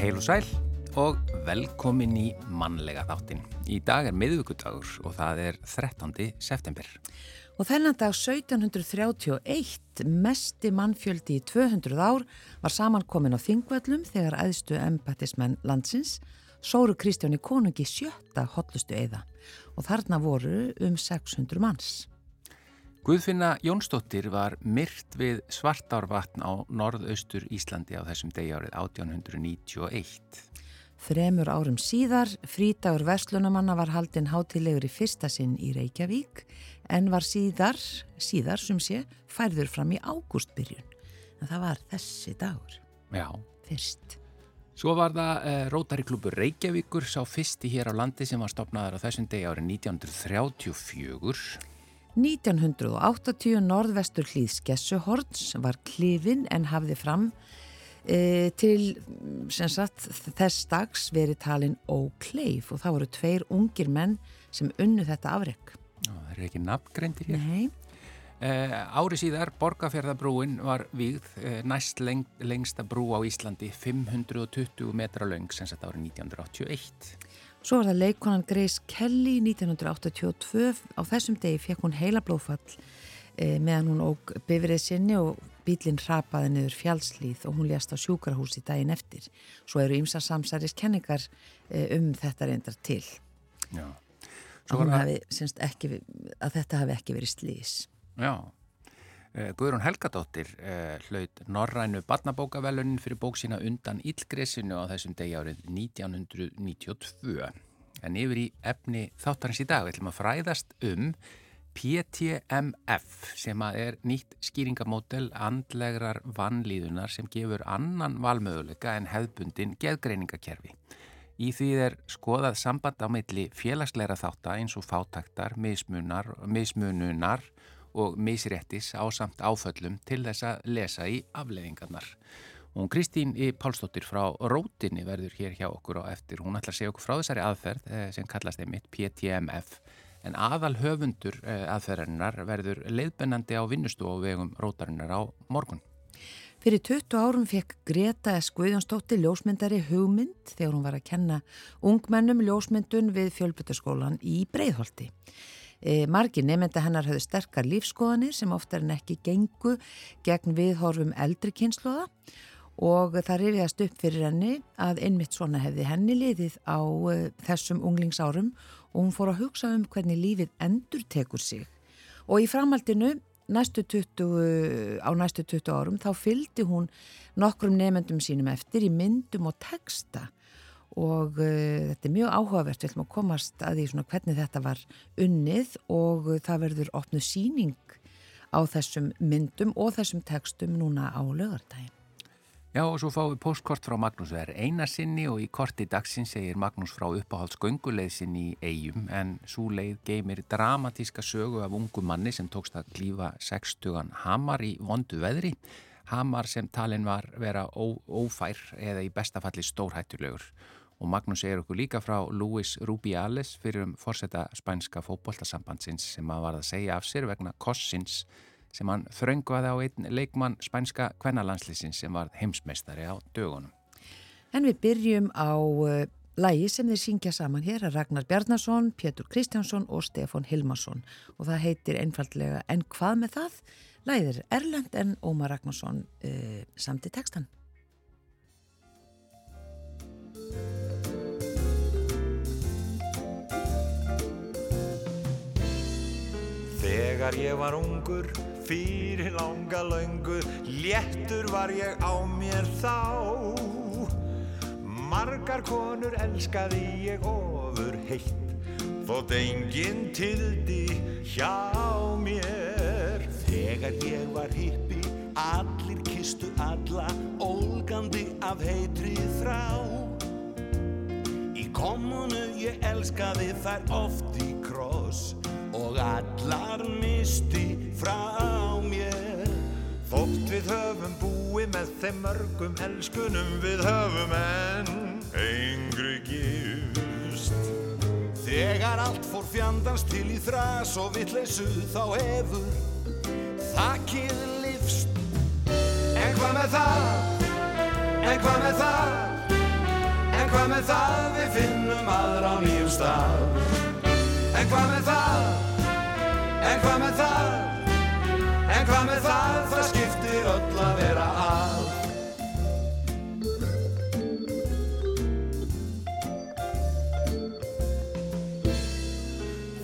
Heil og sæl og velkomin í mannlega þáttin. Í dag er miðvíkudagur og það er 13. september. Og þennan dag 1731, mesti mannfjöldi í 200 ár, var samankomin á Þingvöllum þegar æðstu embættismenn landsins sóru Kristjáni konungi sjötta hotlustu eða og þarna voru um 600 manns. Guðfinna Jónsdóttir var myrt við Svartárvatn á norðaustur Íslandi á þessum degi árið 1891. Þremur árum síðar, frítagur Vestlunamanna var haldinn hátilegur í fyrsta sinn í Reykjavík en var síðar, síðar sem sé, færður fram í ágústbyrjun. En það var þessi dagur. Já. Fyrst. Svo var það uh, Rótari klubur Reykjavíkur sá fyrsti hér á landi sem var stopnaður á þessum degi árið 1934. 1980 norðvestur hlýð Skessuhorns var klifin en hafði fram e, til sagt, þess dags verið talin ókleif og það voru tveir ungir menn sem unnu þetta afreg. Það er ekki nafngreindir hér. Nei. Uh, ári síðar Borgafjörðabrúin var vígð uh, næst leng, lengsta brú á Íslandi 520 metra löng sem sett árið 1981 Svo var það leikonan Grace Kelly 1982 á þessum degi fekk hún heila blóðfall uh, meðan hún óg bifrið sinni og bílinn rapaði niður fjálslíð og hún lést á sjúkrahúsi daginn eftir. Svo eru ymsa samsæris kenningar um þetta reyndar til. Já. Að, hafi, ekki, að þetta hafi ekki verið slís Já, Guðrún Helgadóttir uh, hlaut Norrænu barnabókavelunin fyrir bók sína undan Ílgresinu á þessum degi árið 1992. En yfir í efni þáttarins í dag ætlum að fræðast um PTMF sem er nýtt skýringamódel andlegrar vannlíðunar sem gefur annan valmöðuleika en hefðbundin geðgreiningakerfi. Í því er skoðað samband á milli félagsleira þáttar eins og fátaktar, mismunar, mismununar og misréttis á samt áföllum til þess að lesa í afleðingarnar. Og Kristín í Pálsdóttir frá Rótinni verður hér hjá okkur á eftir. Hún ætlar að segja okkur frá þessari aðferð eh, sem kallast einmitt PTMF en aðal höfundur eh, aðferðarinnar verður leiðbennandi á vinnustu og vegum Rótarinnar á morgun. Fyrir 20 árum fekk Greta S. Guðjónsdóttir ljósmyndari hugmynd þegar hún var að kenna ungmennum ljósmyndun við fjölbyttaskólan í Breiðholti. E, margir nefnda hennar höfðu sterkar lífskoðanir sem oftar en ekki gengu gegn viðhorfum eldri kynsloða og það rifiðast upp fyrir henni að einmitt svona hefði henni liðið á e, þessum unglingsárum og hún fór að hugsa um hvernig lífið endur tekur sig. Og í framhaldinu næstu 20, á næstu 20 árum þá fylgdi hún nokkrum nefndum sínum eftir í myndum og texta og uh, þetta er mjög áhugavert, við ætlum að komast að því svona hvernig þetta var unnið og uh, það verður opnuð síning á þessum myndum og þessum textum núna á lögardægin. Já og svo fáum við postkort frá Magnús það er eina sinni og í korti dagsin segir Magnús frá uppáhaldsgönguleið sinni í eigum en svo leið geymir dramatíska sögu af ungu manni sem tókst að klífa 60 hamar í vondu veðri. Hamar sem talin var vera ó, ófær eða í bestafalli stórhættulegur og Magnús segir okkur líka frá Luis Rubiales fyrir um fórseta spænska fókbóltasambandsins sem að var að segja af sér vegna kossins sem hann þröngvaði á einn leikmann spænska kvennalandslisins sem var heimsmeistari á dögunum. En við byrjum á uh, lægi sem þeir syngja saman hér að Ragnar Bjarnason, Pétur Kristjánsson og Stefan Hilmarsson og það heitir einfallega En hvað með það? Læðir Erlend en Ómar Ragnarsson uh, samt í textan. Þegar ég var ungur, fyrir langa laungu, léttur var ég á mér þá. Margar konur elskaði ég ofur heitt, þótt enginn tildi hjá mér. Þegar ég var hippi, allir kistu alla, ólgandi af heitrið þrá. Í komunu ég elskaði þær oft í kross, og allar misti frá mér. Þótt við höfum búið með þeim mörgum elskunum við höfum enn engri gifst. Þegar allt fór fjandans til í þrás og vittleysu þá hefur þakkið livst En hvað með það, en hvað með það? En hvað með það? Við finnum aðra á nýjum stað En hvað með það? En hvað með það? En hvað með það? Það skiptir öll að vera að.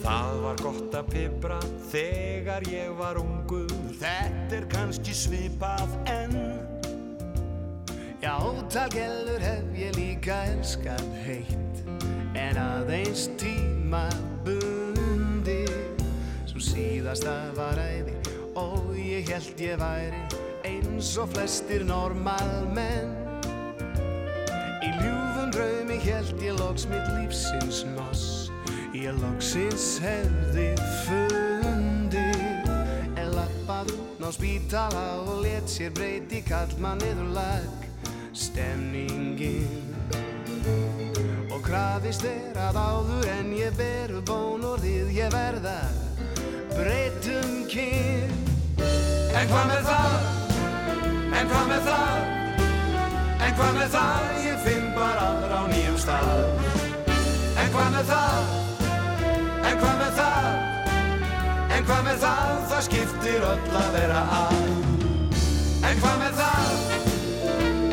Það var gott að pipra þegar ég var ungur. Þetta er kannski svipað en Já, talgellur hef ég líka elskan heitt. En aðeins tíma Svo síðasta var æði Og ég held ég væri eins og flestir normalmenn Í ljúfum draumi held ég loks mitt lífsins loss Ég loksins hefði fundið En lappað ná spítala og let sér breyti kallmann niður lag. Stemningin Og krafist er að áður en ég veru bónorðið ég verða breytum kyn En hvað með það? En hvað með það? En hvað með það? Ég finn bara aðra á nýjum stað En hvað með það? En hvað með það? En hvað með það? Það skiptir öll að vera að En hvað með það?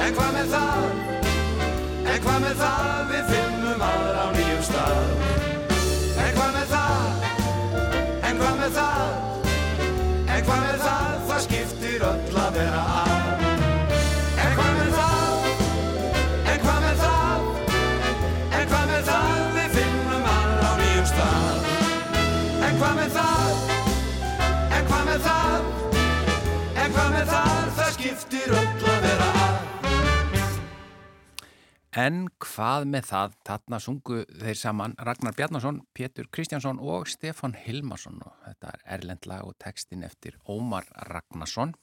En hvað með það? En hvað með það? Við finnum aðra á nýjum stað skiptir öll að vera að En hvað með það? En hvað með það? En hvað með það? Við finnum aðra á nýjum stað En hvað með það? En hvað með það? En hvað með það? Það skiptir öll að vera að En hvað með það, þarna sungu þeir saman Ragnar Bjarnason, Pétur Kristjánsson og Stefan Hilmarsson og þetta er erlendlag og textin eftir Ómar Ragnarsson.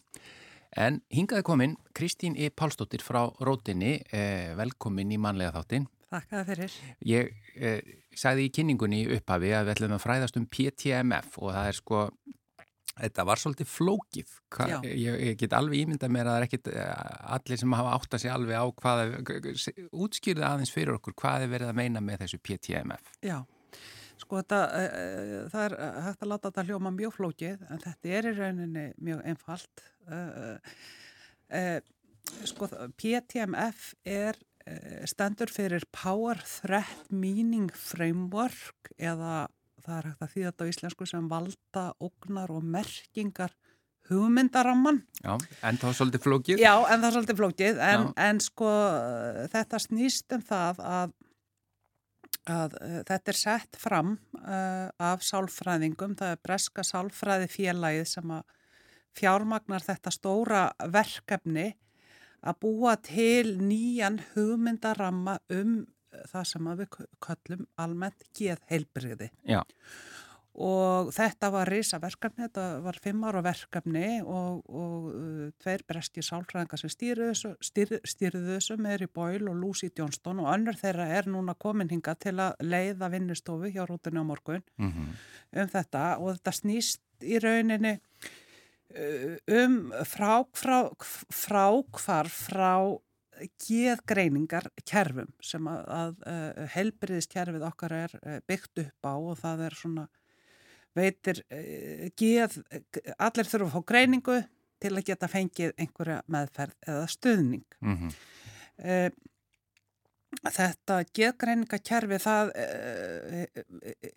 En hingaði komin Kristín E. Pálsdóttir frá Rótinni, eh, velkomin í manlega þáttin. Þakka fyrir. Ég eh, sagði í kynningunni upphafi að við ætlum að fræðast um PTMF og það er sko, þetta var svolítið flókið. Hva, ég, ég get alveg ímyndað mér að það er ekkit eh, allir sem hafa átt að sig alveg á hvað, útskýrði aðeins fyrir okkur hvað er verið að meina með þessu PTMF. Já, sko þetta, uh, það er hægt að láta þetta hljóma mjög flókið en þetta er í rauninni mjög einfalt. Uh, uh, sko PTMF er stendur fyrir Power Threat Meaning Framework eða það er hægt að þýða þetta á íslensku sem valda, ógnar og merkingar hugmyndaramman. Já, en þá svolítið flókið. Já, en það er svolítið flókið, en, en sko þetta snýst um það að, að uh, þetta er sett fram uh, af sálfræðingum, það er breska sálfræði félagið sem að fjármagnar þetta stóra verkefni að búa til nýjan hugmyndaramma um það sem við köllum almennt geðheilbriði Já, og þetta var risa verkefni, þetta var fimm ára verkefni og, og uh, tveir breski sálfræðingar sem stýrðu þessu, Mary Boyle og Lucy Johnston og önnur þeirra er núna komin hinga til að leiða vinnustofu hjá rútunni á morgun mm um þetta og þetta snýst í rauninni uh, um frákvarf frá, frá, frá geðgreiningar kerfum sem að, að uh, helbriðiskerfið okkar er uh, byggt upp á og það er svona veitir uh, geð, allir þurfa að fá greiningu til að geta fengið einhverja meðferð eða stuðning. -hmm. Þetta geðgreiningakerfi það uh,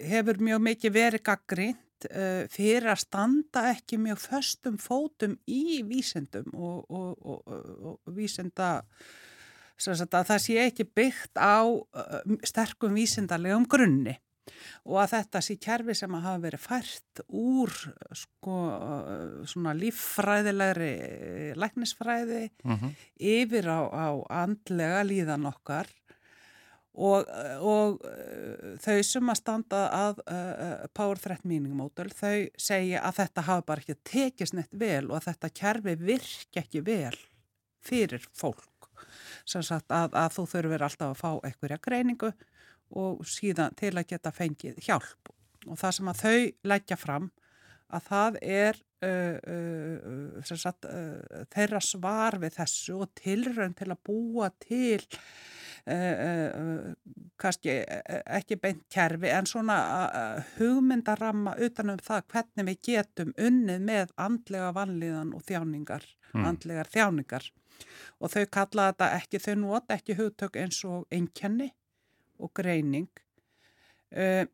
hefur mjög mikið verið gaggrínt uh, fyrir að standa ekki mjög föstum fótum í vísindum og, og, og, og, að það sé ekki byggt á uh, sterkum vísindarlegum grunni og að þetta sé kerfi sem að hafa verið fært úr sko svona líffræðilegri læknisfræði yfir á, á andlega líðan okkar og, og uh, þau sem að standa að uh, Power Threat Meaning Model þau segja að þetta hafa bara ekki tekist neitt vel og að þetta kerfi virki ekki vel fyrir fólk. Sem sagt að, að þú þurfir alltaf að fá einhverja greiningu og síðan til að geta fengið hjálp. Og það sem að þau leggja fram að það er uh, uh, sagt, uh, þeirra svar við þessu og tilraun til að búa til kannski ekki beint kerfi en svona hugmyndaramma utanum það hvernig við getum unnið með andlega vanlíðan og þjáningar, mm. andlegar þjáningar og þau kalla þetta ekki, þau nota ekki hugtök eins og einkenni og greining uh,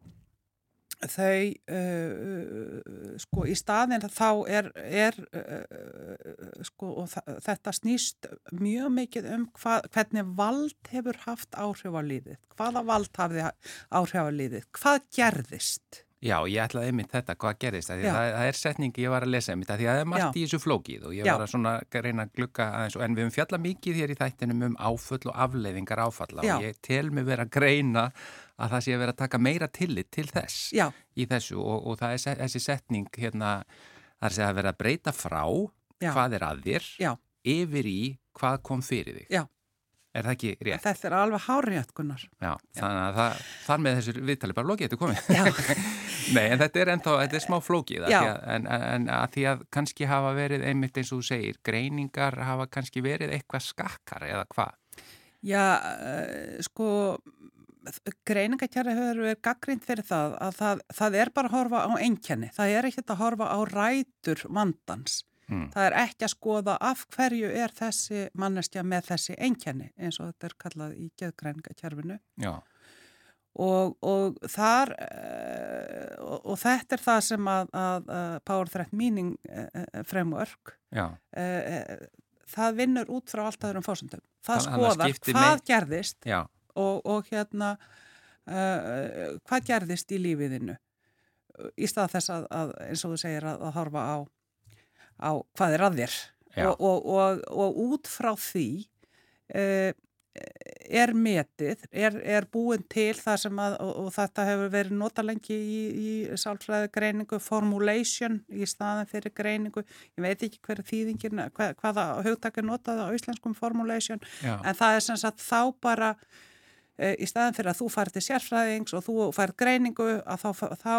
þau uh, sko í staðin þá er, er uh, sko og þetta snýst mjög mikið um hva, hvernig vald hefur haft áhrif á líðið. Hvaða vald hafði áhrif á líðið? Hvað gerðist? Já, ég ætlaði einmitt þetta, hvað gerðist? Það, það, er setningi ég var að lesa einmitt það því að það er margt Já. í þessu flókið og ég var að svona reyna að glukka aðeins en við höfum fjalla mikið hér í þættinum um áfull og afleiðingar áfalla Já. og ég tel mig verið að greina að það sé að vera að taka meira tillit til þess Já. í þessu og, og það er þessi setning hérna, það er að vera að breyta frá hvað er að þér yfir í hvað kom fyrir þig Er það ekki rétt? Þetta er alveg hárið, Gunnar. Já, Já. þannig að það, þar með þessu viðtali bara flókið þetta komið. Nei, en þetta er ennþá, þetta er smá flókið, að en, en að því að kannski hafa verið einmitt eins og þú segir, greiningar hafa kannski verið eitthvað skakkar eða hvað? Já, uh, sko, greiningarkjæra hefur verið gaggrind fyrir það að það, það er bara að horfa á einkenni, það er ekkert að horfa á rætur vandans. Mm. Það er ekki að skoða af hverju er þessi manneskja með þessi einkenni eins og þetta er kallað í geðgræningakjærfinu og, og þar uh, og, og þetta er það sem að, að, Power Threat Meaning uh, Framework uh, það vinnur út frá allt aðurum fórsöndum. Það skoðar hvað gerðist og, og hérna hvað gerðist í lífiðinu í stað þess að, að eins og þú segir að horfa á á hvað er að þér. Og, og, og, og út frá því uh, er metið, er, er búin til það sem að, og þetta hefur verið nota lengi í, í sálfræði greiningu, formulation í staðan fyrir greiningu, ég veit ekki hverja þýðingin, hvað, hvaða hugtakir notaði á íslenskum formulation, Já. en það er sem sagt þá bara uh, í staðan fyrir að þú fær til sérfræðings og þú fær greiningu að þá, þá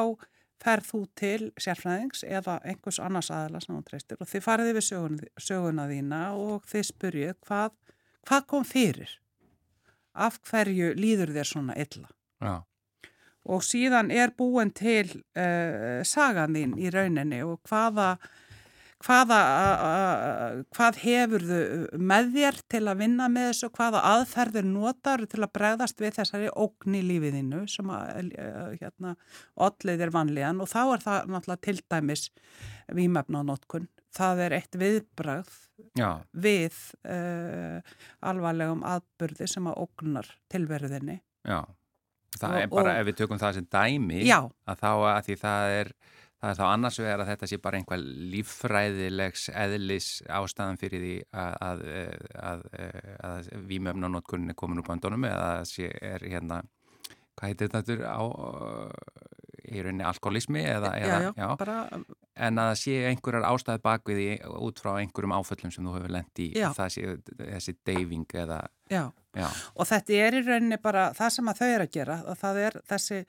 ferð þú til sérfræðings eða einhvers annars aðala sem hún treystir og þið farið við söguna, söguna þína og þið spurjuð hvað, hvað kom fyrir? Af hverju líður þér svona illa? Já. Og síðan er búin til uh, sagan þín í rauninni og hvaða hvaða, hvað hefur þau með þér til að vinna með þessu, hvaða aðferður notar til að bregðast við þessari ógn í lífiðinu sem að hérna, allir er vanlíðan og þá er það náttúrulega til dæmis výmefna á notkun. Það er eitt viðbragð Já. við uh, alvarlegum aðburði sem að ógnar tilverðinni. Já, það og, er bara og, ef við tökum það sem dæmi já. að þá að því það er Það er þá annars vegar að þetta sé bara einhver líffræðilegs eðlis ástæðan fyrir því að, að, að, að výmöfnanótkunni komin úr bandunum eða að sé er hérna, hvað heitir þetta á, í rauninni alkoholismi eða, já, eða, já, bara... en að sé einhverjar ástæði bakvið í út frá einhverjum áföllum sem þú hefur lendt í sé þessi deyfing eða... Já. og þetta er í rauninni bara það sem að þau eru að gera og það er þessi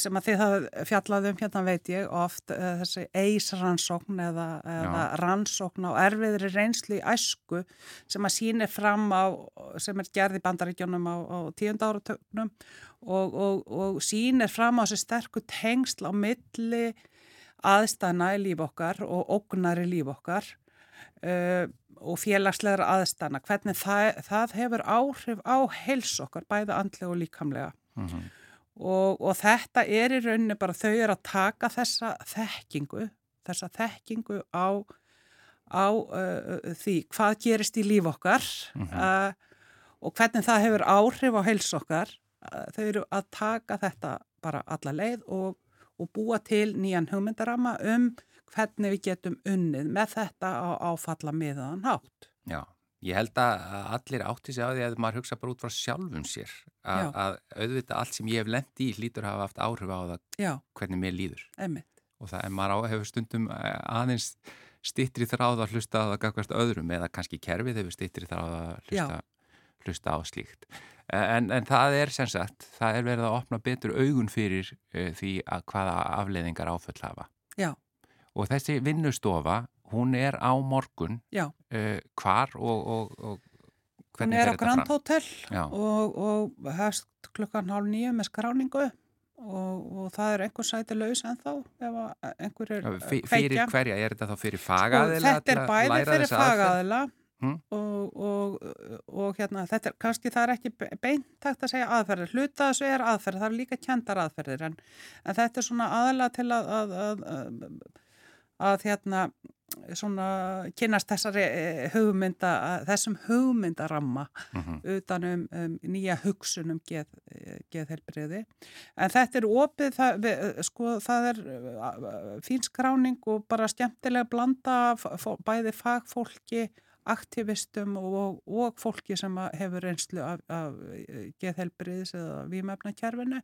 sem að þið hafa fjallaðum hérna veit ég oft uh, þessi eisrannsókn eða, eða rannsókn á erfiðri reynslu í æsku sem að síni fram á sem er gerð í bandaríkjónum á, á tíund áratögnum og, og, og sínir fram á þessi sterku tengsl á milli aðstæna í líf okkar og ógnar í líf okkar uh, og félagslegra aðstæna hvernig það, það hefur áhrif á heils okkar bæða andlega og líkamlega. Mm -hmm. Og, og þetta er í rauninni bara þau er að taka þessa þekkingu, þessa þekkingu á, á uh, því hvað gerist í líf okkar uh -huh. uh, og hvernig það hefur áhrif á heils okkar. Uh, þau eru að taka þetta bara alla leið og, og búa til nýjan hugmyndarama um hvernig við getum unnið með þetta á áfalla miðan hátt. Já. Ég held að allir átti sig á því að maður hugsa bara út frá sjálfum sér að, að auðvita allt sem ég hef lendi í hlýtur hafa haft áhrif á það Já. hvernig mér líður Einmitt. og það er maður á hefur stundum eh, aðeins stittri þráð að hlusta á það gagvast öðrum eða kannski kerfið hefur stittri þráð að hlusta, hlusta á slíkt en, en það er sem sagt, það er verið að opna betur augun fyrir uh, því að hvaða afleðingar áföll hafa Já. og þessi vinnustofa hún er á morgun uh, hvar og, og, og Hún er á Grand Hotel og, og hefst klukkan hálf nýju með skráningu og, og það er einhver sæti laus en þá ef einhver er kveikja. Fyrir hverja? Er þetta þá fyrir fagaðila? Þetta er bæði fyrir fagaðila hmm? og, og hérna þetta er kannski það er ekki beintakt að segja aðferðir. Hluta þessu er aðferðir, það er líka kjendar aðferðir en, en þetta er svona aðla til að, að, að, að hérna svona kynast þessari eh, hugmynda, þessum hugmyndaramma mhm. -huh. utan um, um nýja hugsunum geð, geðhelbriði. En þetta er opið, það, við, sko það er fín skráning og bara skemmtilega blanda bæði fagfólki aktivistum og, og fólki sem hefur reynslu af, af geðhelbriðis eða výmefnakerfinu.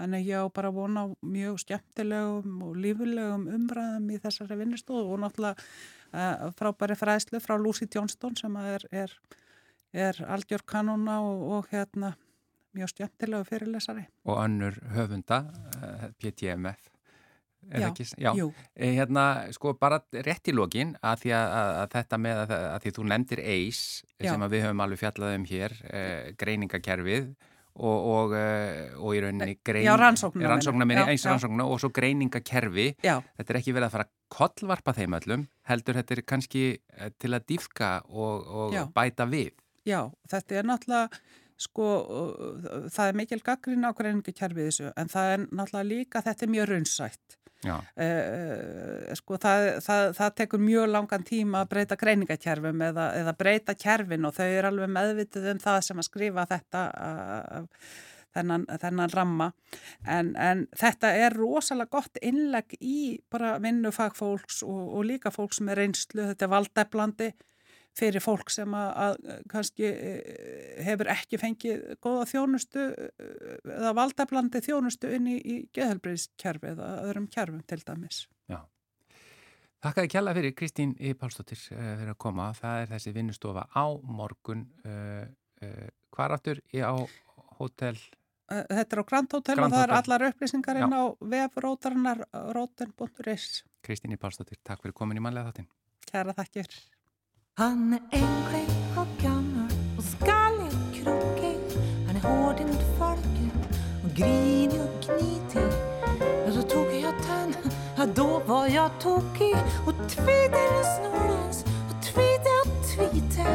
Þannig ég á bara vona mjög skemmtilegum og lífulegum umræðum í þessari vinnustofu og náttúrulega uh, frábæri fræðslu frá Lucy Johnston sem er, er, er algjör kanona og, og hérna mjög skemmtilegu fyrirlesari. Og önnur höfunda, uh, eh, PTMF. Já, ekki, já. Eh, hérna, sko, bara rétt í lokin að því að, að, þetta með að, að því þú nefndir ACE sem við höfum alveg fjallað um hér eh, greiningakerfið og, og, eh, og í rauninni grein, já, rannsóknar minni, eins rannsóknar og svo greiningakerfi. Þetta er ekki verið að fara að kollvarpa þeim öllum heldur þetta er kannski eh, til að dýfka og, og bæta við. Já, þetta er náttúrulega sko, það er mikil gaggrín á greiningakerfið þessu en það er náttúrulega líka, þetta er mjög raunsætt Uh, sko það, það, það tekur mjög langan tíma að breyta greiningakerfum eða, eða breyta kerfin og þau eru alveg meðvitið um það sem að skrifa þetta uh, þennan, þennan ramma. En, en þetta er rosalega gott innleg í bara vinnu fagfólks og, og líka fólks með reynslu, þetta er valdeflandi fyrir fólk sem að, að kannski eh, hefur ekki fengið góða þjónustu eh, eða valdablandi þjónustu inn í, í geðhelbriðskerfi eða öðrum kerfum til dæmis. Já. Þakka þið kjalla fyrir Kristín í Pálsdóttir fyrir að koma. Það er þessi vinnustofa á morgun. Hvar áttur í á hótel? Þetta er á Grand Hotel Grand og það er allar upplýsingar inn á vefrótarinnar róten.is. Kristín í Pálsdóttir, takk fyrir komin í manlega þáttinn. Kæra takkir. Han är änklig och gammal och skallig och krokig. Han är hård mot folket och grinig och knitig. Ja, så tog jag den, ja då var jag tokig och tvide och snorlans och tvide och tvide.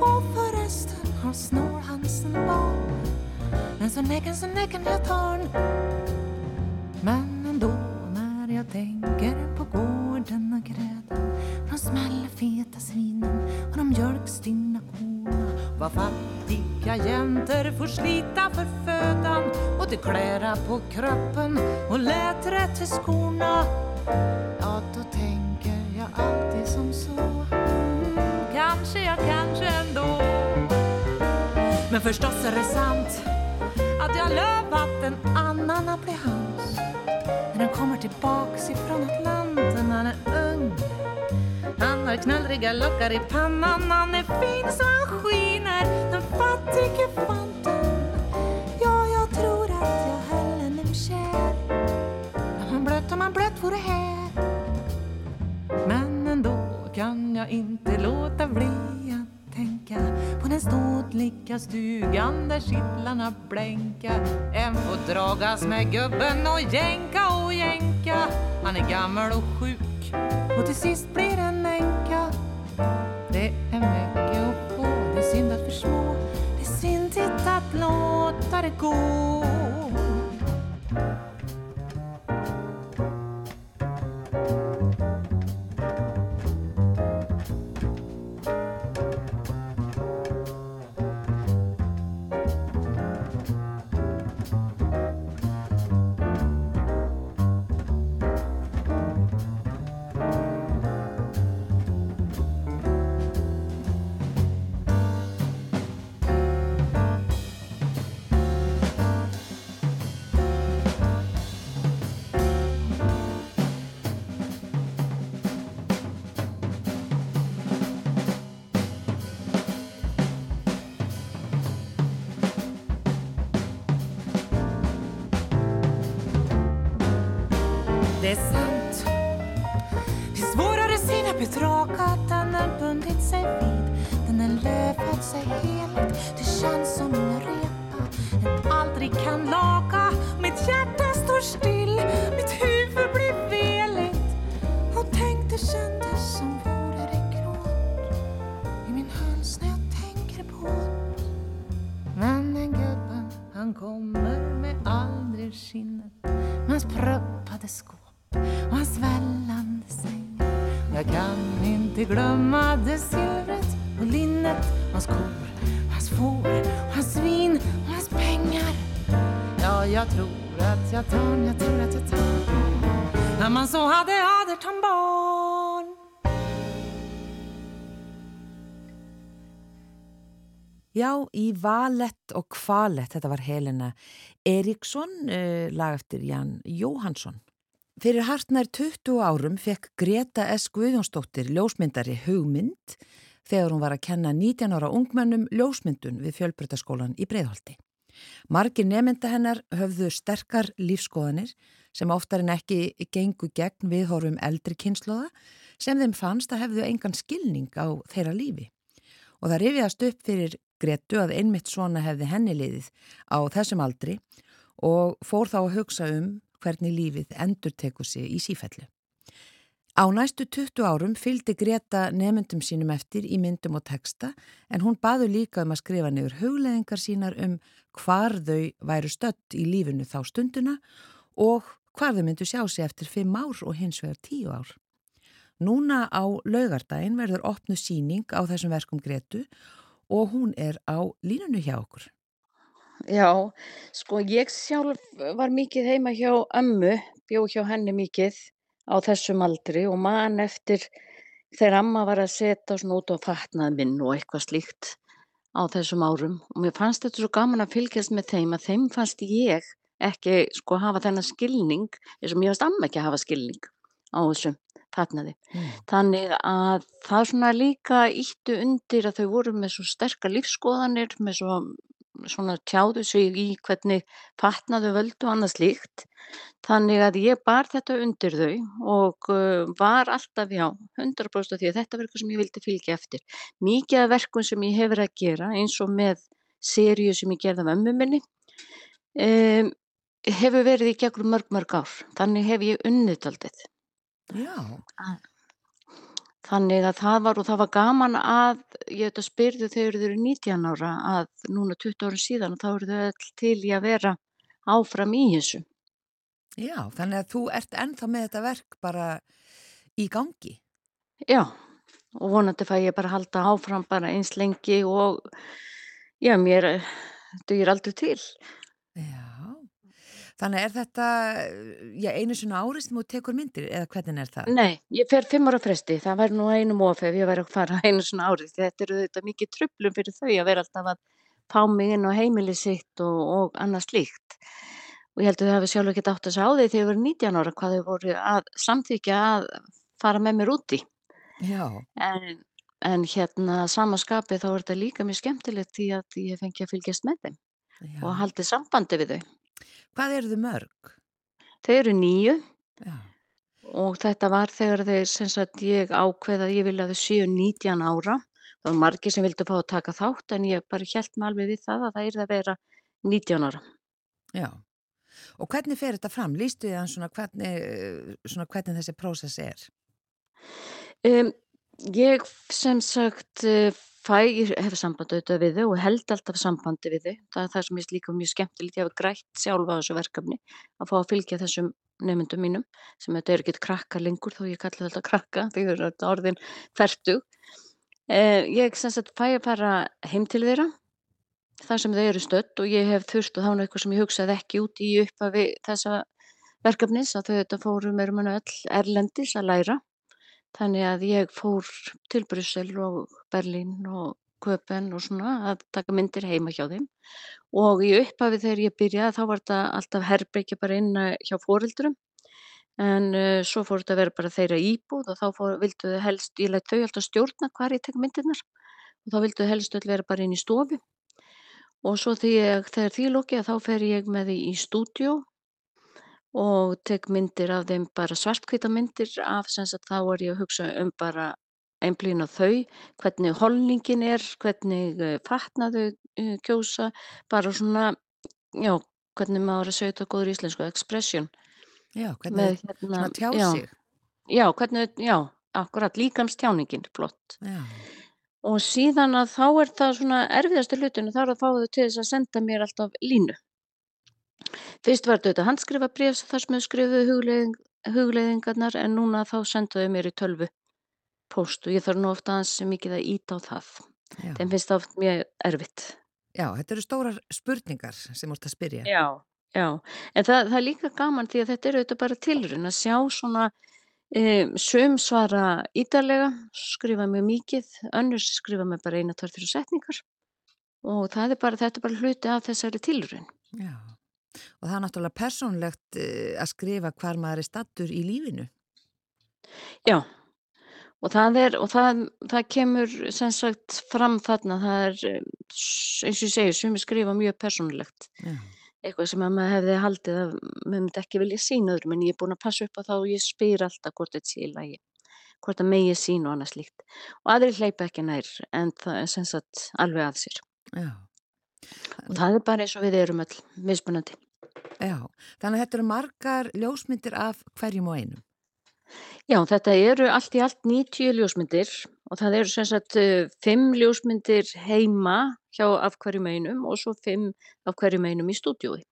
Och förresten har snålhansen barn. Men så näcken, så näcken jag tar Men jag tänker på gården och grädan de smällfeta svinen och de mjölkstinna korna. Vad fattiga jäntor får slita för födan och det klära på kroppen och lät till skorna. Ja, då tänker jag alltid som så. Mm, Kanske jag kanske ändå. Men förstås är det sant att jag lovat en annan att bli hans tillbaks ifrån Atlanten han är ung. Han har knallriga lockar i pannan Han är fin så han skiner. Den fattige fanten Ja, jag tror att jag höll honom kär Om han blött, om han blött vore här. Men ändå kan jag inte låta bli att tänka på den ståtliga stugan där kittlarna blänka En får dragas med gubben och jänka och jänka Han är gammal och sjuk och till sist blir en änka. Det är mycket att få, det är synd att försmå, det är syndigt att låta det gå. Glömma det silvret och linnet Hans kor, hans får, hans svin och hans pengar. Ja, jag tror att jag tar, jag tror att jag tar. När man så hade aderton barn. Já, í Valet og Kvalet, þetta var Helena Eriksson, eh, uh, lag eftir Jan Jóhansson. Fyrir hartnær 20 árum fekk Greta S. Guðjónsdóttir ljósmyndari hugmynd þegar hún var að kenna 19 ára ungmennum ljósmyndun við fjölbreytaskólan í Breiðholti. Margir nefnda hennar höfðu sterkar lífskoðanir sem oftar en ekki gengu gegn viðhorfum eldri kynnslóða sem þeim fannst að hefðu engan skilning á þeirra lífi. Og það rifjast upp fyrir Gretu að einmitt svona hefði henni liðið á þessum aldri og fór þá að hugsa um hvernig lífið endur tekur sig í sífellu. Á næstu 20 árum fylgdi Greta nefndum sínum eftir í myndum og texta en hún baðu líka um að skrifa nefur hugleðingar sínar um hvar þau væru stött í lífinu þá stunduna og hvar þau myndu sjá sig eftir 5 ár og hins vegar 10 ár. Núna á laugardaginn verður opnu síning á þessum verkum Gretu og hún er á línunu hjá okkur. Já, sko ég sjálf var mikið heima hjá ömmu, bjó hjá henni mikið á þessum aldri og man eftir þegar amma var að setja svona út á fatnað minn og eitthvað slíkt á þessum árum og mér fannst þetta svo gaman að fylgjast með þeim að þeim fannst ég ekki sko hafa þennan skilning eins og mér fannst amma ekki hafa skilning á þessum fatnaði. Mm. Þannig að það svona líka íttu undir að þau voru með svo sterkar lífskoðanir, með svo svona tjáðu sig í hvernig fatnaðu völdu annað slíkt. Þannig að ég bar þetta undir þau og var alltaf, já, 100% því að þetta var eitthvað sem ég vildi fylgja eftir. Mikið af verkum sem ég hefur að gera eins og með seríu sem ég gerði af ömmu minni um, hefur verið í gegnum mörg mörg ár. Þannig hef ég unnið daldið. Já, Þannig að það var og það var gaman að, ég veit að spyrðu þegar þau eru 19 ára að núna 20 ára síðan og þá eru þau öll til í að vera áfram í þessu. já, þannig að þú ert ennþá með þetta verk bara í gangi. Já, og vonandi fæ ég bara halda áfram bara eins lengi og já, mér eh, dugir aldrei til. Já, þannig er þetta, já, einu svona árið sem þú tekur myndir eða hvernig er það? Nei, ég fer fimm ára fresti, það væri nú einum of ef ég væri að fara einu svona árið. Þetta eru þetta mikið trublum fyrir þau að vera alltaf að fá mig inn á heimili sitt og, og annað slíkt. Og ég held að þau hafi sjálf ekki átt að segja á því þegar ég var 19 ára hvað þau voru að samþykja að fara með mér úti. Já, En, en hérna samaskapið þá er þetta líka mjög skemmtilegt því að ég fengi að fylgjast með þeim já. og haldið sambandi við þau. Hvað eru þau mörg? Þau eru nýju Já, og þetta var þegar þeir sem sagt ég ákveð að ég vilja að þau séu 19 ára. Það var margir sem vildu fá að taka þátt en ég bara hjælt mig alveg við það að það yrði að vera 19 ára. já. Og hvernig fer þetta fram? Lýstu þið hann svona hvernig, svona hvernig þessi prósess er? Um, ég sem sagt fæ, ég hef samband auðvitað við þau og held alltaf sambandi við þau. Það er það sem ég líka mjög skemmtilegt. Ég hef grætt sjálfa á þessu verkefni að fá að fylgja þessum nefndum mínum sem þetta er ekki krakka lengur þó ég kalli þetta krakka því þau eru orðin færtug. Uh, ég sem sagt fæ að fara heim til þeirra þar sem þau eru stödd og ég hef þurft og þá er eitthvað sem ég hugsaði ekki út í upphafi þessa verkefnis að þau þetta fóru mér um öll erlendis að læra. Þannig að ég fór til Brussel og Berlín og Köpen og svona að taka myndir heima hjá þeim. Og í upphafi þegar ég byrjaði þá var þetta alltaf herbyggja bara inn hjá fóreldurum. En uh, svo fór þetta að vera bara þeirra íbúð og þá fór, vildu þau helst, ég læt þau alltaf stjórna hvar ég tek myndirnar. Og þá vildu þau helst öll vera bara inn í stofu. Og svo þegar, þegar því lókið þá fer ég með því í stúdíó og tek myndir af þeim bara svartkvita myndir af sem sagt þá er ég að hugsa um bara einblíðin á þau, hvernig holningin er, hvernig uh, fatnaðu uh, kjósa, bara svona, já, hvernig maður að segja þetta góður íslensku, expression. Já, hvernig Með hérna, svona tjá já, sig. já, hvernig, já, akkurat, líkamstjáningin, flott. Já, Og síðan að þá er það svona erfiðastu hlutinu, þá er að fá þau til þess að senda mér alltaf línu. Fyrst var þetta handskrifa bref þar sem þau skrifuðu hugleiðing, hugleiðingarnar en núna þá sendaðu mér í tölvu póst og ég þarf nú ofta aðeins mikið að íta á það. já. Þeim finnst það oft mjög erfitt. Já, þetta eru stórar spurningar sem vorst að spyrja. Já. Já, en það, það er líka gaman því að þetta er auðvitað bara tilrun að sjá svona um, sum svara ítarlega, skrifa mjög mikið, önnur skrifa mig bara eina, tvær, þrjú setningar og er bara, þetta er bara hluti af þessari tilrun. Já. Og það er náttúrulega persónlegt uh, að skrifa hvar maður er stattur í lífinu. Já, og það er, og það, það kemur sem sagt fram þarna, það er, s- eins og ég segi, sumi skrifa mjög persónulegt. Já. Eitthvað sem að maður hefði haldið að maður myndi ekki vilja sína öðrum, en ég er búin að passa upp á það og ég spyr alltaf hvort þetta sé í lagi, hvort það megi sín og annað slíkt. Og aðrir hleypa ekki nær, en það er sem sagt alveg að sér. Já. Og það er bara eins og við erum öll, mismunandi. Já, þannig að þetta eru margar ljósmyndir af hverjum og einum. Já, þetta eru allt í allt 90 ljósmyndir og það eru sem sagt uh, 5 ljósmyndir heima hjá af hverjum einum og svo 5 af hverjum einum í stúdíói.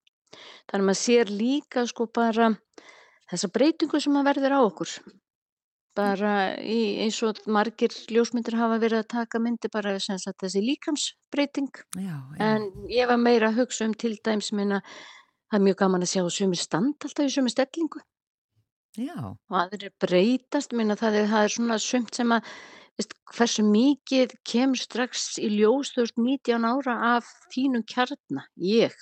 Þannig að maður sér líka sko bara þessa breytingu sem að verður á okkur. Bara í, eins og margir ljósmyndir hafa verið að taka myndi bara sem sagt þessi líkamsbreyting. Já, já. En ég var meira að hugsa um til dæms minna, það er mjög gaman að sjá sumi stand alltaf í sumi stellingu Já, og aðrir breytast, minna það er, það er svona sumt sem að, veist, hversu mikið kemur strax í ljós þú ert 19 ára af þínum kjarna, ég,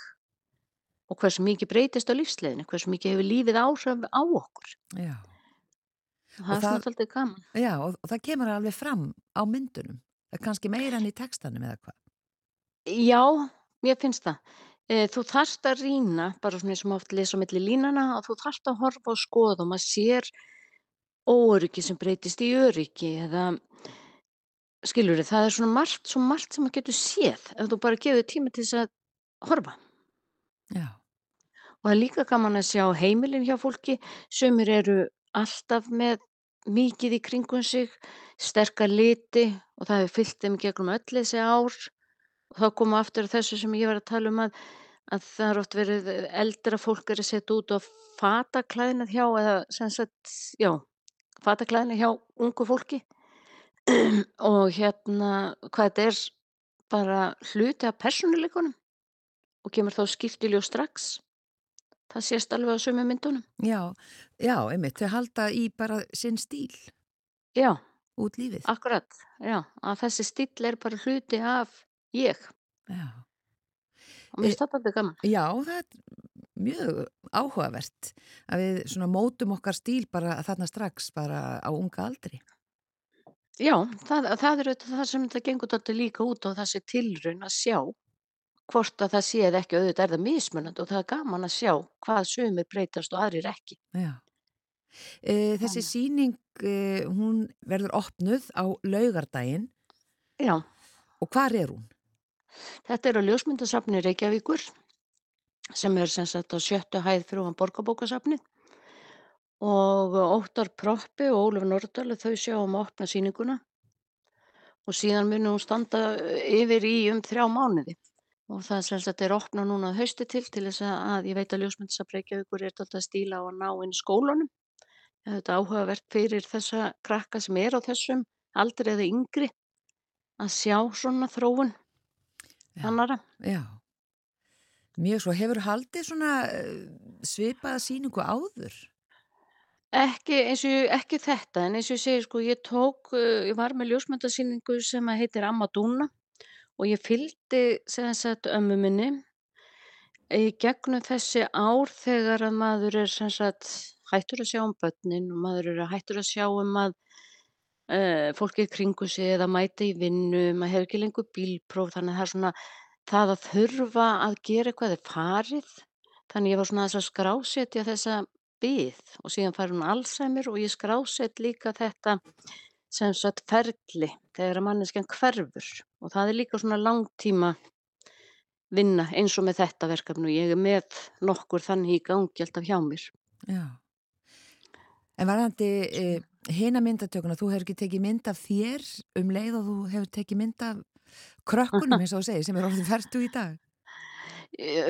og hversu mikið breytist á lífsleiðinu, hversu mikið hefur lífið áhrif á okkur. já. Og það er það- svona alltaf gaman. Já, og, og það kemur alveg fram á myndunum. Er kannski meira enn í textanum eða hvað. Já, mér finnst það. Eh, Þú þarft að rýna, bara svona sem oft lesa á milli línana, að þú þarft að horfa og skoða og maður sér óöryggi sem breytist í öryggi eða skilur þið, það er svona margt, svo margt sem maður getur séð ef þú bara gefur tíma til þess að horfa. Já, Og það er líka gaman að sjá heimilin hjá fólki, sumir eru alltaf með mikið í kringum sig, sterkar liti og það hefur fyllt þeim gegnum öll þessi ár og þá koma aftur að þessu sem ég var að tala um að, að það er oft verið eldra fólk er að setja út á fataklæðnað hjá eða sem sagt, já, fataklæðnað hjá ungu fólki og hérna hvað þetta er bara hluti af persónuleikunum og kemur þá ljós strax. Það sést alveg á sömu myndunum. já, já, einmitt, þau halda í bara sinn stíl Já, út lífið. akkurat. Já, að þessi stíl er bara hluti af ég. Já. Og mér finnst þetta alveg gaman. Já, það er mjög áhugavert að við svona mótum okkar stíl bara þarna strax bara á unga aldri. Já, það, það er auðvitað það sem þetta gengur þetta líka út á þessi tilraun að sjá hvort að það sé eða ekki auðvitað er það mismunandi og það er gaman að sjá hvað sumir breytast og aðrir ekki. Já. E, þessi síning, e, hún verður opnuð á laugardaginn Já, og hvar er hún? Þetta er á ljósmyndasafni Reykjavíkur sem er sem sagt á sjöttu hæð fyrir hann borgarbókasafnið. Og Óttar Proppi og Ólaf Nordal þau sjá um að opna sýninguna. Og síðan munum hún standa yfir í um þrjá mánuði. Og það sem sagt er opna núna hausti til til þess að ég veit að ljósmyndasafn Reykjavíkur er alltaf stíla á að ná inn skólanum þetta er áhugavert fyrir þessa krakka sem er á þessum aldrei eða yngri að sjá svona þróun. Annara. Já. Mjög svo, hefur haldið svona eh, svipaða síningu áður? Ekki, eins og, ég- ekki þetta, en eins og ég segi, sko, ég tók, uh, ég var með ljósmyndasýningu sem heitir Amma Dúna og ég fylgdi sagt ömmu minni í gegnum þessi ár þegar að maður er sagt hættur að sjá um börnin og maður er hættur að sjá um að uh, fólki kringu sig eða mæta í vinnu, maður hefur ekki lengur bílpróf, þannig að það er svona það að þurfa að gera eitthvað er farið, þannig ég var svona aðeins að skrásetja þessa byð og síðan fær hún Alzheimer og ég skrásett líka þetta sem sagt ferli þegar að manneskjan hverfur og það er líka svona langtíma vinna eins og með þetta verkefni og ég er með nokkur þannig í gangi alltaf hjá mér. Já. En varðandi e, hina myndatökuna, þú hefur ekki tekið mynd af þér um leið og þú hefur tekið mynd af krökkunum eins og þú segir sem er orðið færtu í dag.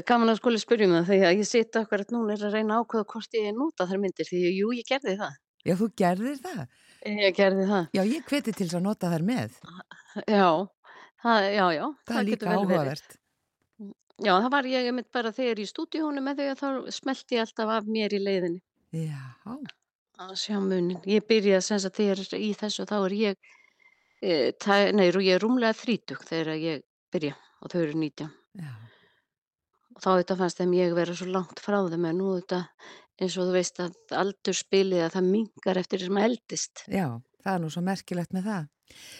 Gaman að skuli spyrjum það þegar ég sita okkur að núna er að reyna ákveða hvort ég nota þær myndir því jú, ég gerði það. Já, þú gerðir það? Ég gerði það. Já, ég hveti til að nota þær með. Já, það, já, já. Það, það er líka áhugavert. Já, það var ég bara þegar í stúdíónu með þau þá smelti ég alltaf af mér í leiðinni. Já. Að sjá munin. Ég byrjaði að sensa þegar í þessu þá er ég, e, það, nei, ég er rúmlega þrítug þegar ég byrja og þau eru nýtja. Já og þá þetta fannst þeim ég vera svo langt frá þeim en nú þetta eins og þú veist að aldur spilið að það mingar eftir sem að eldist. Já, það er nú svo merkilegt með það.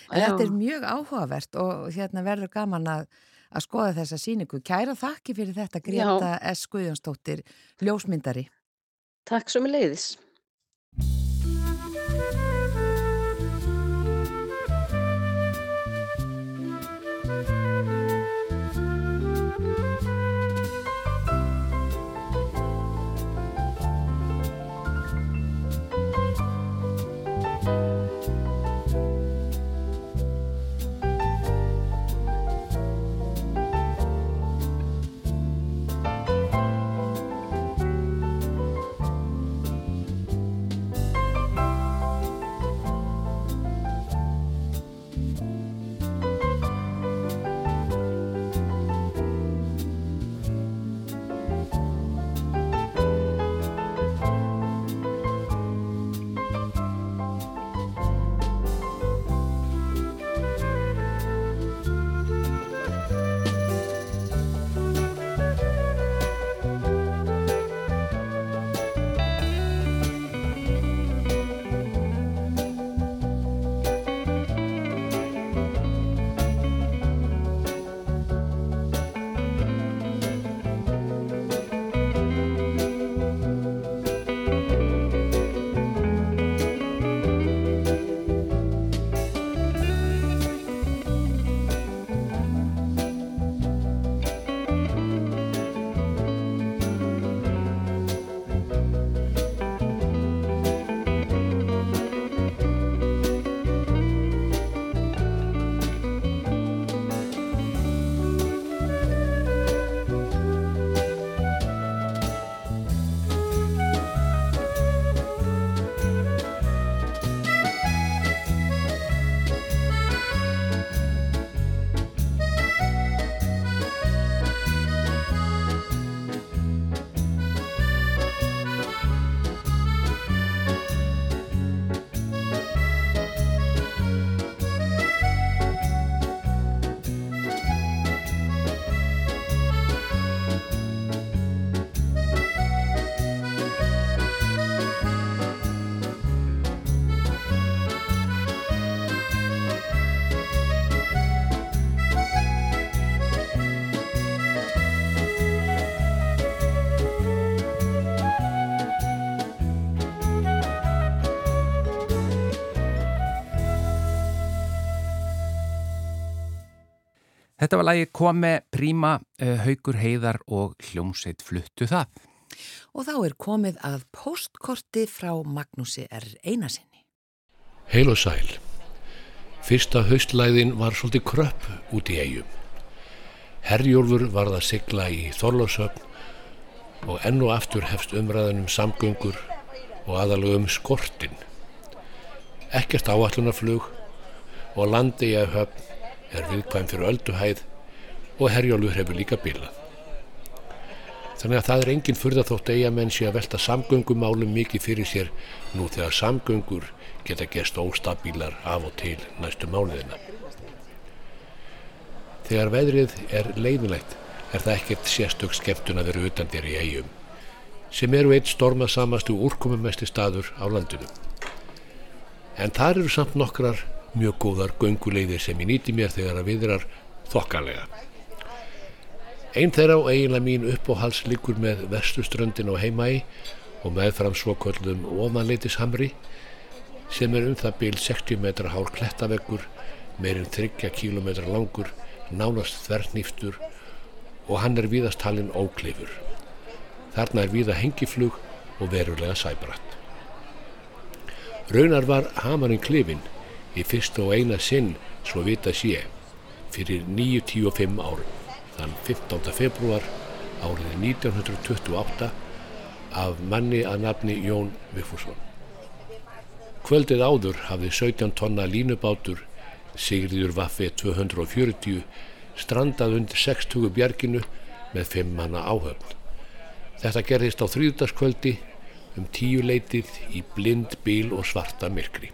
En Já. þetta er mjög áhugavert og hérna verður gaman að, að skoða þessa síningu. Kæra þakki fyrir þetta Greta S. Guðjónsdóttir, ljósmyndari. Takk svo með leiðis. Þetta var lagi Kome, Príma, eh, Haugur Heiðar og Hljómsveit fluttu það. Og þá er komið að postkorti frá Magnúsi R. Einarsinni. Heil og sæl. Fyrsta haustlæðin var svolítið kröpp út í eigum. Herjólfur var það sigla í Þorlásöfn og enn og aftur hefst umræðanum samgöngur og aðalögum skortin. Ekkert áallunarflug og landi í að höfn er viðkvæm fyrir ölduhæð og herjólfur hefur líka bilað. Þannig að það er enginn fyrða þótt eigamenn sé að velta samgöngumálum mikið fyrir sér nú þegar samgöngur geta gest óstabílar af og til næstu mánuðina. Þegar veðrið er leiðinlegt er það ekkert sérstök skemmtun að vera utan þér í eigum sem eru eitt stormasamastu úrkomumesti staður á landinu. En þar eru samt nokkrar mjög góðar gönguleiðir sem ég nýti mér þegar að viðrar þokkalega. Einn þeirra á eiginlega mín uppóhals líkur með vestuströndin á heimægi og meðfram svo köllum ofanleitishamri sem er um það byl 60 metra hár klettaveggur, meirinn 30 km langur, nánast þvernýftur og hann er víðastalinn óklifur. Þarna er víða hengiflug og verulega sæbratt. Raunar var hamarinn klifin í fyrst og eina sinn svo vita sé fyrir 9-10-5 árum þann 15. februar árið 1928 af manni að nafni Jón Vigfússon. Kvöldið áður hafði 17 tonna línubátur Sigriður Vaffi 240 strandað undir 60 bjerginu með 5 manna áhöfn. Þetta gerðist á þrýðdaskvöldi um tíu leitið í blind bíl og svarta myrkri.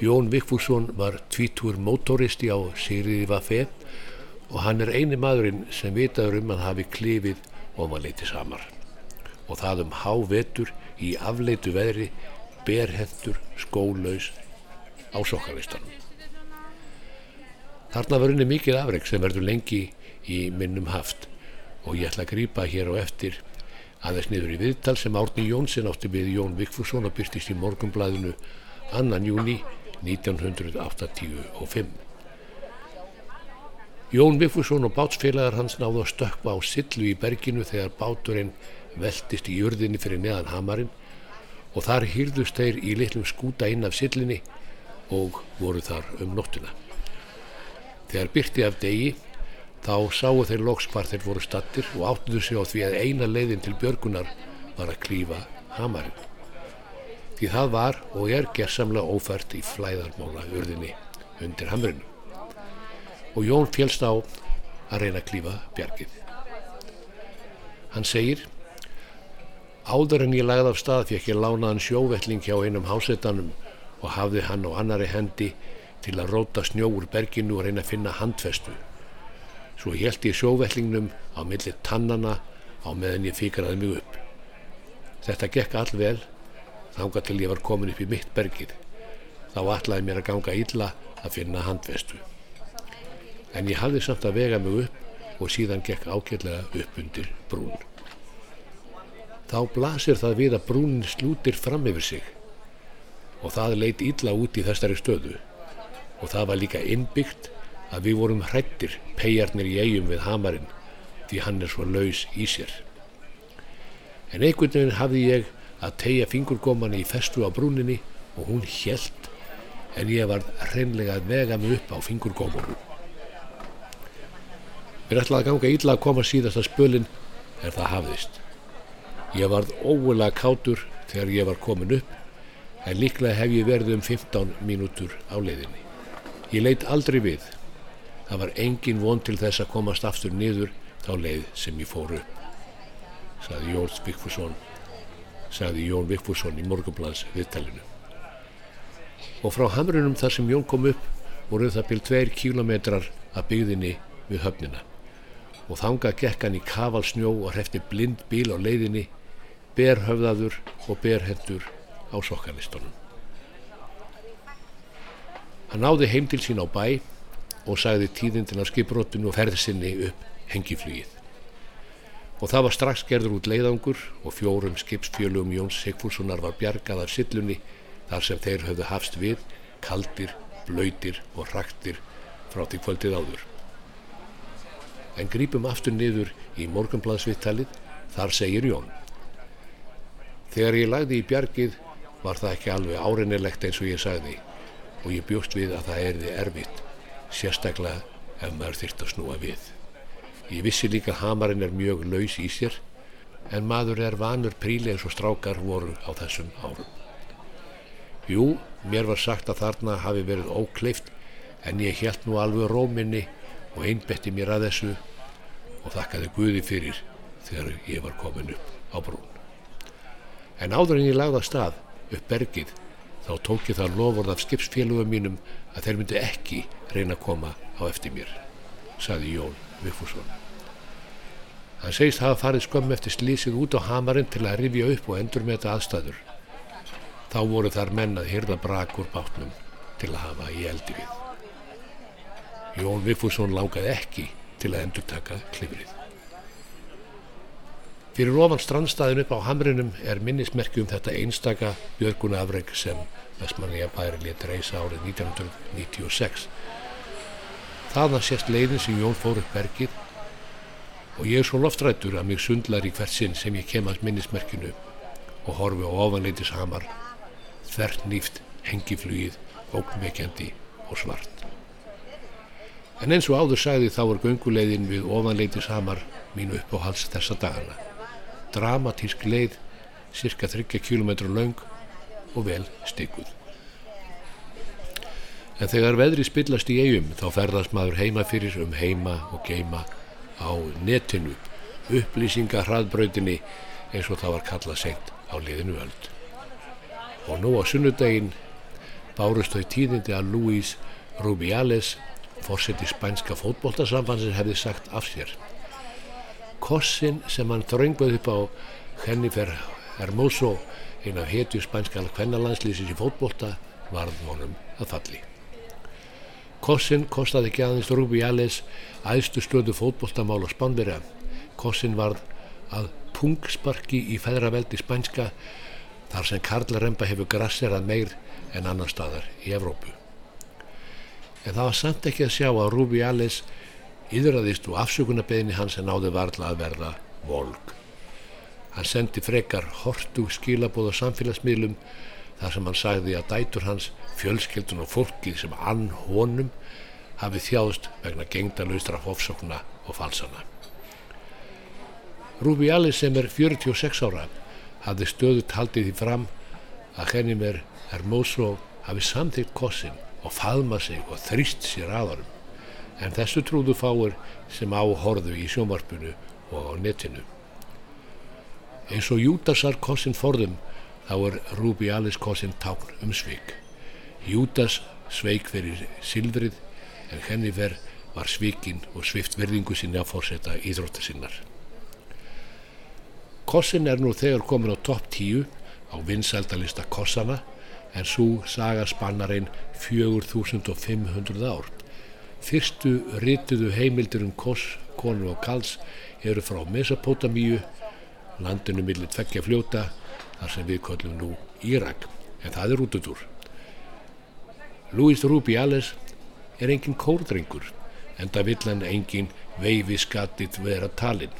Jón Vigfússon var tvítur mótoristi á Sigriði Vaffi og hann er eini maðurinn sem vitaður um að hafi klifið ofanleiti samar og það um hávetur í afleitu veðri berhendur skólaus á sokkalistanum. Þarna var unni mikið afreg sem verður lengi í minnum haft og ég ætla að grýpa hér á eftir aðeins niður í viðtal sem Árni Jónsson átti við Jón Vigfússon og byrtist í morgumblæðinu annan júni 1985. Jón Vigfússon og bátsfélagar hans náðu að stökka á sillu í berginu þegar báturinn veltist í jörðinni fyrir neðan hamarinn og þar hýrðust þeir í litlum skúta inn af sillinni og voru þar um nóttuna. Þegar byrti af degi þá sáu þeir loks hvar þeir voru stattir og áttuðu sig á því að eina leiðin til björgunar var að klífa hamarinn. Því það var og er gerðsamlega ófært í flæðarmála urðinni undir hamrinu og Jón félst á að reyna að klífa bjargið. Hann segir Áður en ég lagði af stað fekk ég lánaðan sjóvelling hjá einum hásetanum og hafði hann á annari hendi til að róta snjó úr berginu og reyna að finna handfestu. Svo held ég sjóvellingnum á milli tannana á meðan ég fikraði mig upp. Þetta gekk all vel, þánga til ég var komin upp í mitt bergið. Þá ætlaði mér að ganga illa að finna handfestu en ég hafði samt að vega mig upp og síðan gekk ágjörlega upp undir brún. Þá blasir það við að brúnin slútir fram yfir sig og það leit illa út í þessari stöðu og það var líka innbyggt að við vorum hrættir pejarnir í eigum við hamarinn því hann er svo laus í sér. En einhvern veginn hafði ég að tegja fingurgómanni í festu á brúninni og hún hjælt en ég var hreinlega að vega mig upp á fingurgómanum. Mér ætlaði að ganga illa að koma síðast að spölinn en það hafðist. Ég varð ógulega kátur þegar ég var komin upp en líklega hef ég verið um 15 mínútur á leiðinni. Ég leitt aldrei við. Það var engin von til þess að komast aftur niður þá leið sem ég fór upp. Saði Jón Vikfursson, sagði Jón Vikfursson í morgunblads viðtælinu. Og frá hamrunum þar sem Jón kom upp voru það byrj tveir kílometrar að byggðinni við höfnina og þanga gekk hann í kavalsnjó og hrefti blind bíl á leiðinni, berhöfðaður og berhendur á sokkalistunum. Hann náði heim til sín á bæ og sagði tíðindin á skipróttinu og ferðsinni upp hengiflugið. Og það var strax gerður út leiðangur og fjórum skipsfjölum Jóns Sigfússonar var bjargað af sillunni þar sem þeir höfðu hafst við, kaldir, blöytir og raktir frá því kvöldið áður en grípum aftur niður í morgunbladsviðtalið, þar segir Jón. Þegar ég lagði í bjargið var það ekki alveg árinnilegt eins og ég sagði og ég bjóst við að það erði erfitt, sérstaklega ef maður þyrst að snúa við. Ég vissi líka að hamarinn er mjög laus í sér en maður er vanur príli eins og strákar voru á þessum árum. Jú, mér var sagt að þarna hafi verið ókleift en ég held nú alveg róminni og einbetti mér að þessu og þakkaði Guði fyrir þegar ég var komin upp á brún. En áður en ég lagði að stað upp bergið þá tók ég það loford af skipsfélugum mínum að þeir myndi ekki reyna að koma á eftir mér, saði Jón Vigfússon. Hann segist hafa farið skömm eftir slísið út á hamarinn til að rifja upp og endur með þetta aðstæður. Þá voru þar menn að hyrða brak úr bátnum til að hafa í eldi við. Jón Vigfússon lákaði ekki til að endur taka klifrið. Fyrir ofan strandstæðin upp á Hamrinum er minnismerki um þetta einstaka björgunafreg sem Vestmanniða bæri létt reysa árið 1996. Þaðan sést leiðin sem Jón fór upp bergið og ég er svo loftrættur að mig sundlar í hvert sinn sem ég kemast minnismerkinu og horfi á ofanleitis hamar, þvert nýft, hengiflugið, ógnvekjandi og svart. En eins og áður sagði þá er gönguleiðin við ofanleitis hamar mínu upp á hals þessa dagana. Dramatísk leið, cirka 30 km laung og vel stygguð. En þegar veðri spillast í eigum þá ferðast maður heima fyrir um heima og geima á netinu, upplýsinga hraðbrautinni eins og það var kallað seint á liðinu öld. Og nú á sunnudaginn bárust þau tíðindi að Luis Rubiales, fórseti spænska fótbóltasambansins, hefði sagt af sér. Kossin sem hann þröngbuð upp á Jennifer Hermoso, eina hetju spænska kvennalandslýsins í fótbólta, varð honum að falli. Kossin kostaði ekki aðeins Rubiales æðstu stöðu fótbóltamál á Spánverja. Kossin varð að pungsparki í feðraveldi spænska þar sem Karlaremba hefur grasserað meir en annar staðar í Evrópu. En það var samt ekki að sjá að Rubiales yðraðist og afsökunarbeginni hans en náði varðla að verða volg. Hann sendi frekar hortu skilabóð á samfélagsmiðlum þar sem hann sagði að dætur hans, fjölskeldun og fólkið sem ann honum hafi þjáðst vegna gengdalaustra ofsókna og falsana. Rúbi Alli sem er 46 ára hafði stöðut haldið því fram að henni mér Hermoso hafi samþýtt kossin og faðma sig og þrýst sér aðarum en þessu trúðu fáir sem áhorðu í sjómarpunu og á netinu. Eins og Júdasar kossin forðum þá er Rúbi Allis kossin tákn um sveik. Júdas sveik fyrir silfrið en Hennifer var svikinn og svift verðingu sinni að fórseta íþróttar sinnar. Kossin er nú þegar komin á topp 10 á vinsældalista kossana en svo saga spannar einn 4500 ár. Fyrstu rituðu heimildur um koss, konu og kals eru frá Mesopotamíu, landinu millir tveggja fljóta þar sem við kollum nú Írak, en það er út út úr. Luis Rubiales er engin kórdrengur, en það vill hann engin veifi skattit vera talinn.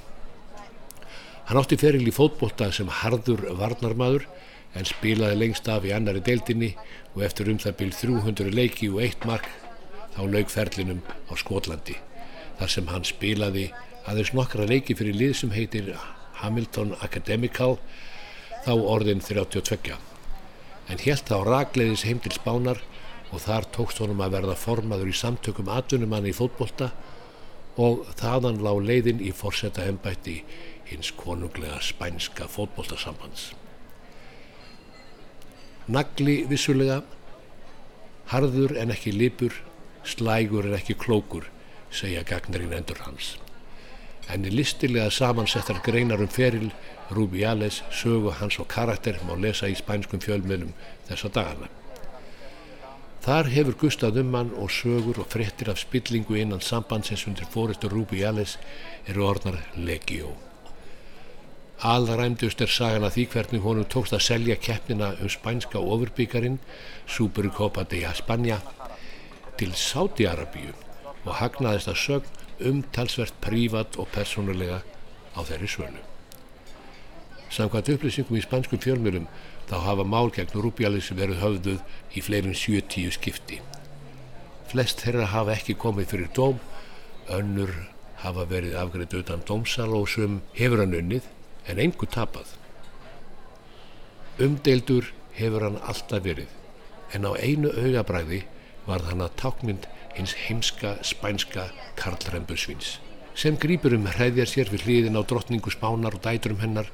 Hann átti feril í fótbolta sem harður varnarmadur en spilaði lengst af í annari deildinni og eftir um það byrj 300 leiki og eitt mark þá laug ferlinum á Skotlandi þar sem hann spilaði aðeins nokkra leiki fyrir lið sem heitir Hamilton Academical þá orðin 32 en helt þá ragleiðis heim til Spánar og þar tókst honum að verða formaður í samtökum atvinnumanni í fótbolta og þaðan lág leiðin í forsetta ennbætti hins konunglega spænska fótboltasambands. Nagli vissulega, harður en ekki lipur, slægur en ekki klókur, segja gagnarinn endur hans. En í listilega samansettar greinar um feril, Rubiales, sögu hans og karakter má lesa í spænskum fjölmiðlum þessa dagana. Þar hefur Gustaf Ummann og sögur og frettir af spillingu innan sambandsins undir fóristu Rubiales eru orðnar legjó. Alræmdust er sagan að því hvernig honum tókst að selja keppnina um spænska ofurbyggarinn Supercopa de España til Sáti-Arabíu og hagnaðist að sögn umtalsvert prívat og persónulega á þeirri svölu. Samkvæmt upplýsingum í spanskum fjölmjölum þá hafa mál gegn Rubialis verið höfðuð í fleirin 70 skipti. Flest þeirra hafa ekki komið fyrir dóm, önnur hafa verið afgreitt utan dómsal og sem hefur hann unnið en einhver tapað. Umdeildur hefur hann alltaf verið en á einu augabræði var hann að tákmynd hins heimska spænska karlrembusvins sem grýpur um hræðjar sér við hliðin á drottningu spánar og dæturum hennar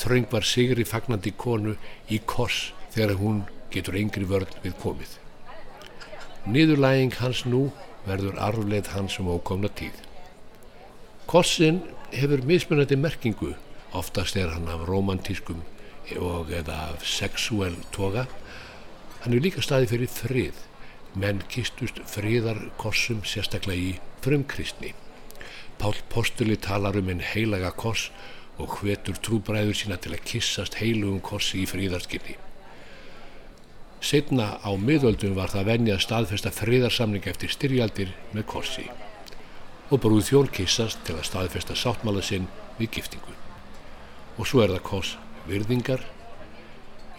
þraung var sigri fagnandi konu í koss þegar hún getur yngri vörn við komið. Niðurlæging hans nú verður arfleð hans um ókomna tíð. Kossin hefur mismunandi merkingu oftast er hann af romantískum og eða af sexuell toga hann er líka staði fyrir frið menn kistust friðarkossum sérstaklega í frumkristni Pál Postuli talar um einn heilaga koss og hvetur trúbræður sína til að kissast heilugum kossi í fríðarskinni. Setna á miðöldum var það venjað staðfesta friðarsamling eftir styrjaldir með kossi og brúð þjón kissast til að staðfesta sáttmála sinn við giftingu. Og svo er það koss virðingar.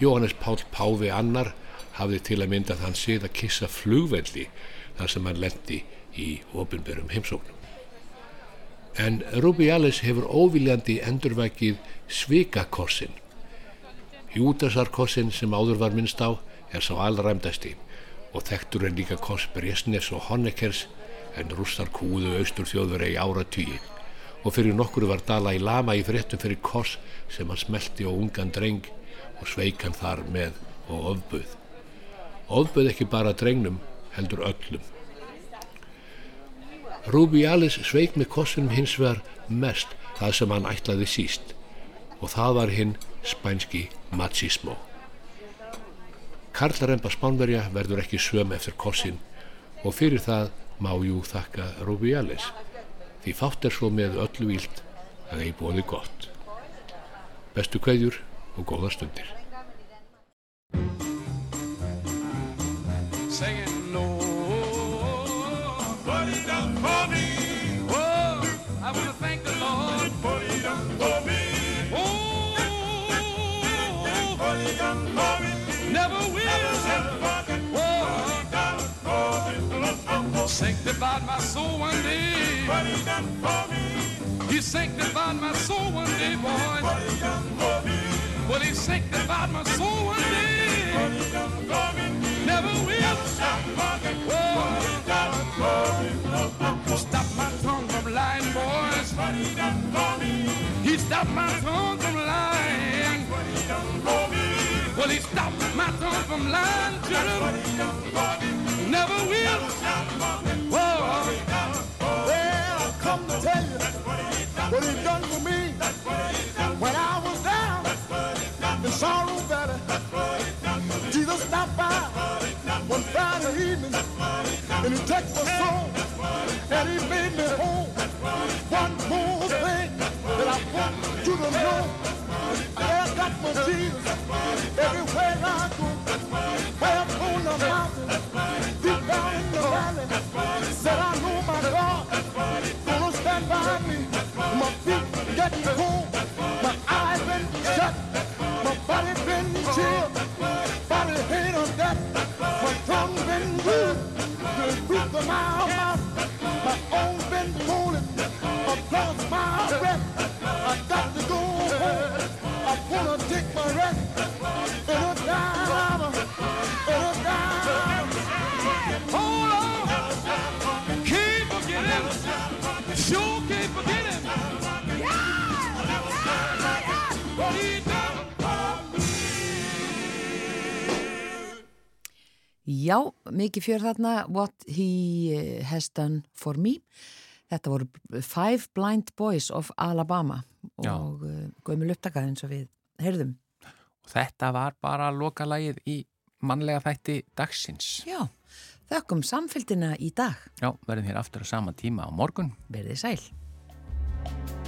Jóhannes Pál Páfi annar hafði til að mynda þann sið að kissa flugvelli þar sem hann lendi í ofinberum heimsóknum. En Rubiales hefur óviljandi endurvækið svikakorsin. Júdasarkorsin sem áður var minnst á er sá allræmdasti og þekktur er líka kors Bresnefs og Honeckers en rússar kúðu austur þjóður í ára tíi og fyrir nokkuru var Dala í lama í fréttum fyrir kors sem hann smelti á ungan dreng og sveik hann þar með og ofbuð. Ofbuð ekki bara drengnum heldur öllum. Rubiales sveik með kossinum hins vegar mest það sem hann ætlaði síst og það var hinn spænski machismo. Karlaremba Spánverja verður ekki söm eftir kossin og fyrir það má jú þakka Rubiales því fátt er svo með öllu vilt að ei bóði gott. Bestu kveðjur og góða stundir. Sanctified my soul one day. Put it down for me. He sanctified my soul one day, boy. Put it down for me. Well, he sanctified my soul one day. Put it down for me. Never will. Oh, stop my tongue from lying, boys. He stopped my tongue from lying. Well, he stopped my tongue from lying, children. Never will. Tell you what he done for me when I was down in sorrow valley. Jesus stopped by one Friday evening and he took my soul and he made me whole. One more thing that I want you to know. I got my Jesus everywhere I go. Way up on the mountain, deep down in the valley. Said I know My feet getting cold, my eyes been shut, my body been my body hate on that. My tongue been good, the mouth, mikið fjör þarna What He eh, Has Done For Me Þetta voru Five Blind Boys of Alabama og uh, gömul upptakað eins og við heyrðum. Og þetta var bara lokalagið í mannlega þætti dagsins. Já, þökkum samfélgina í dag. Já, verðum hér aftur á sama tíma á morgun. Verðið sæl.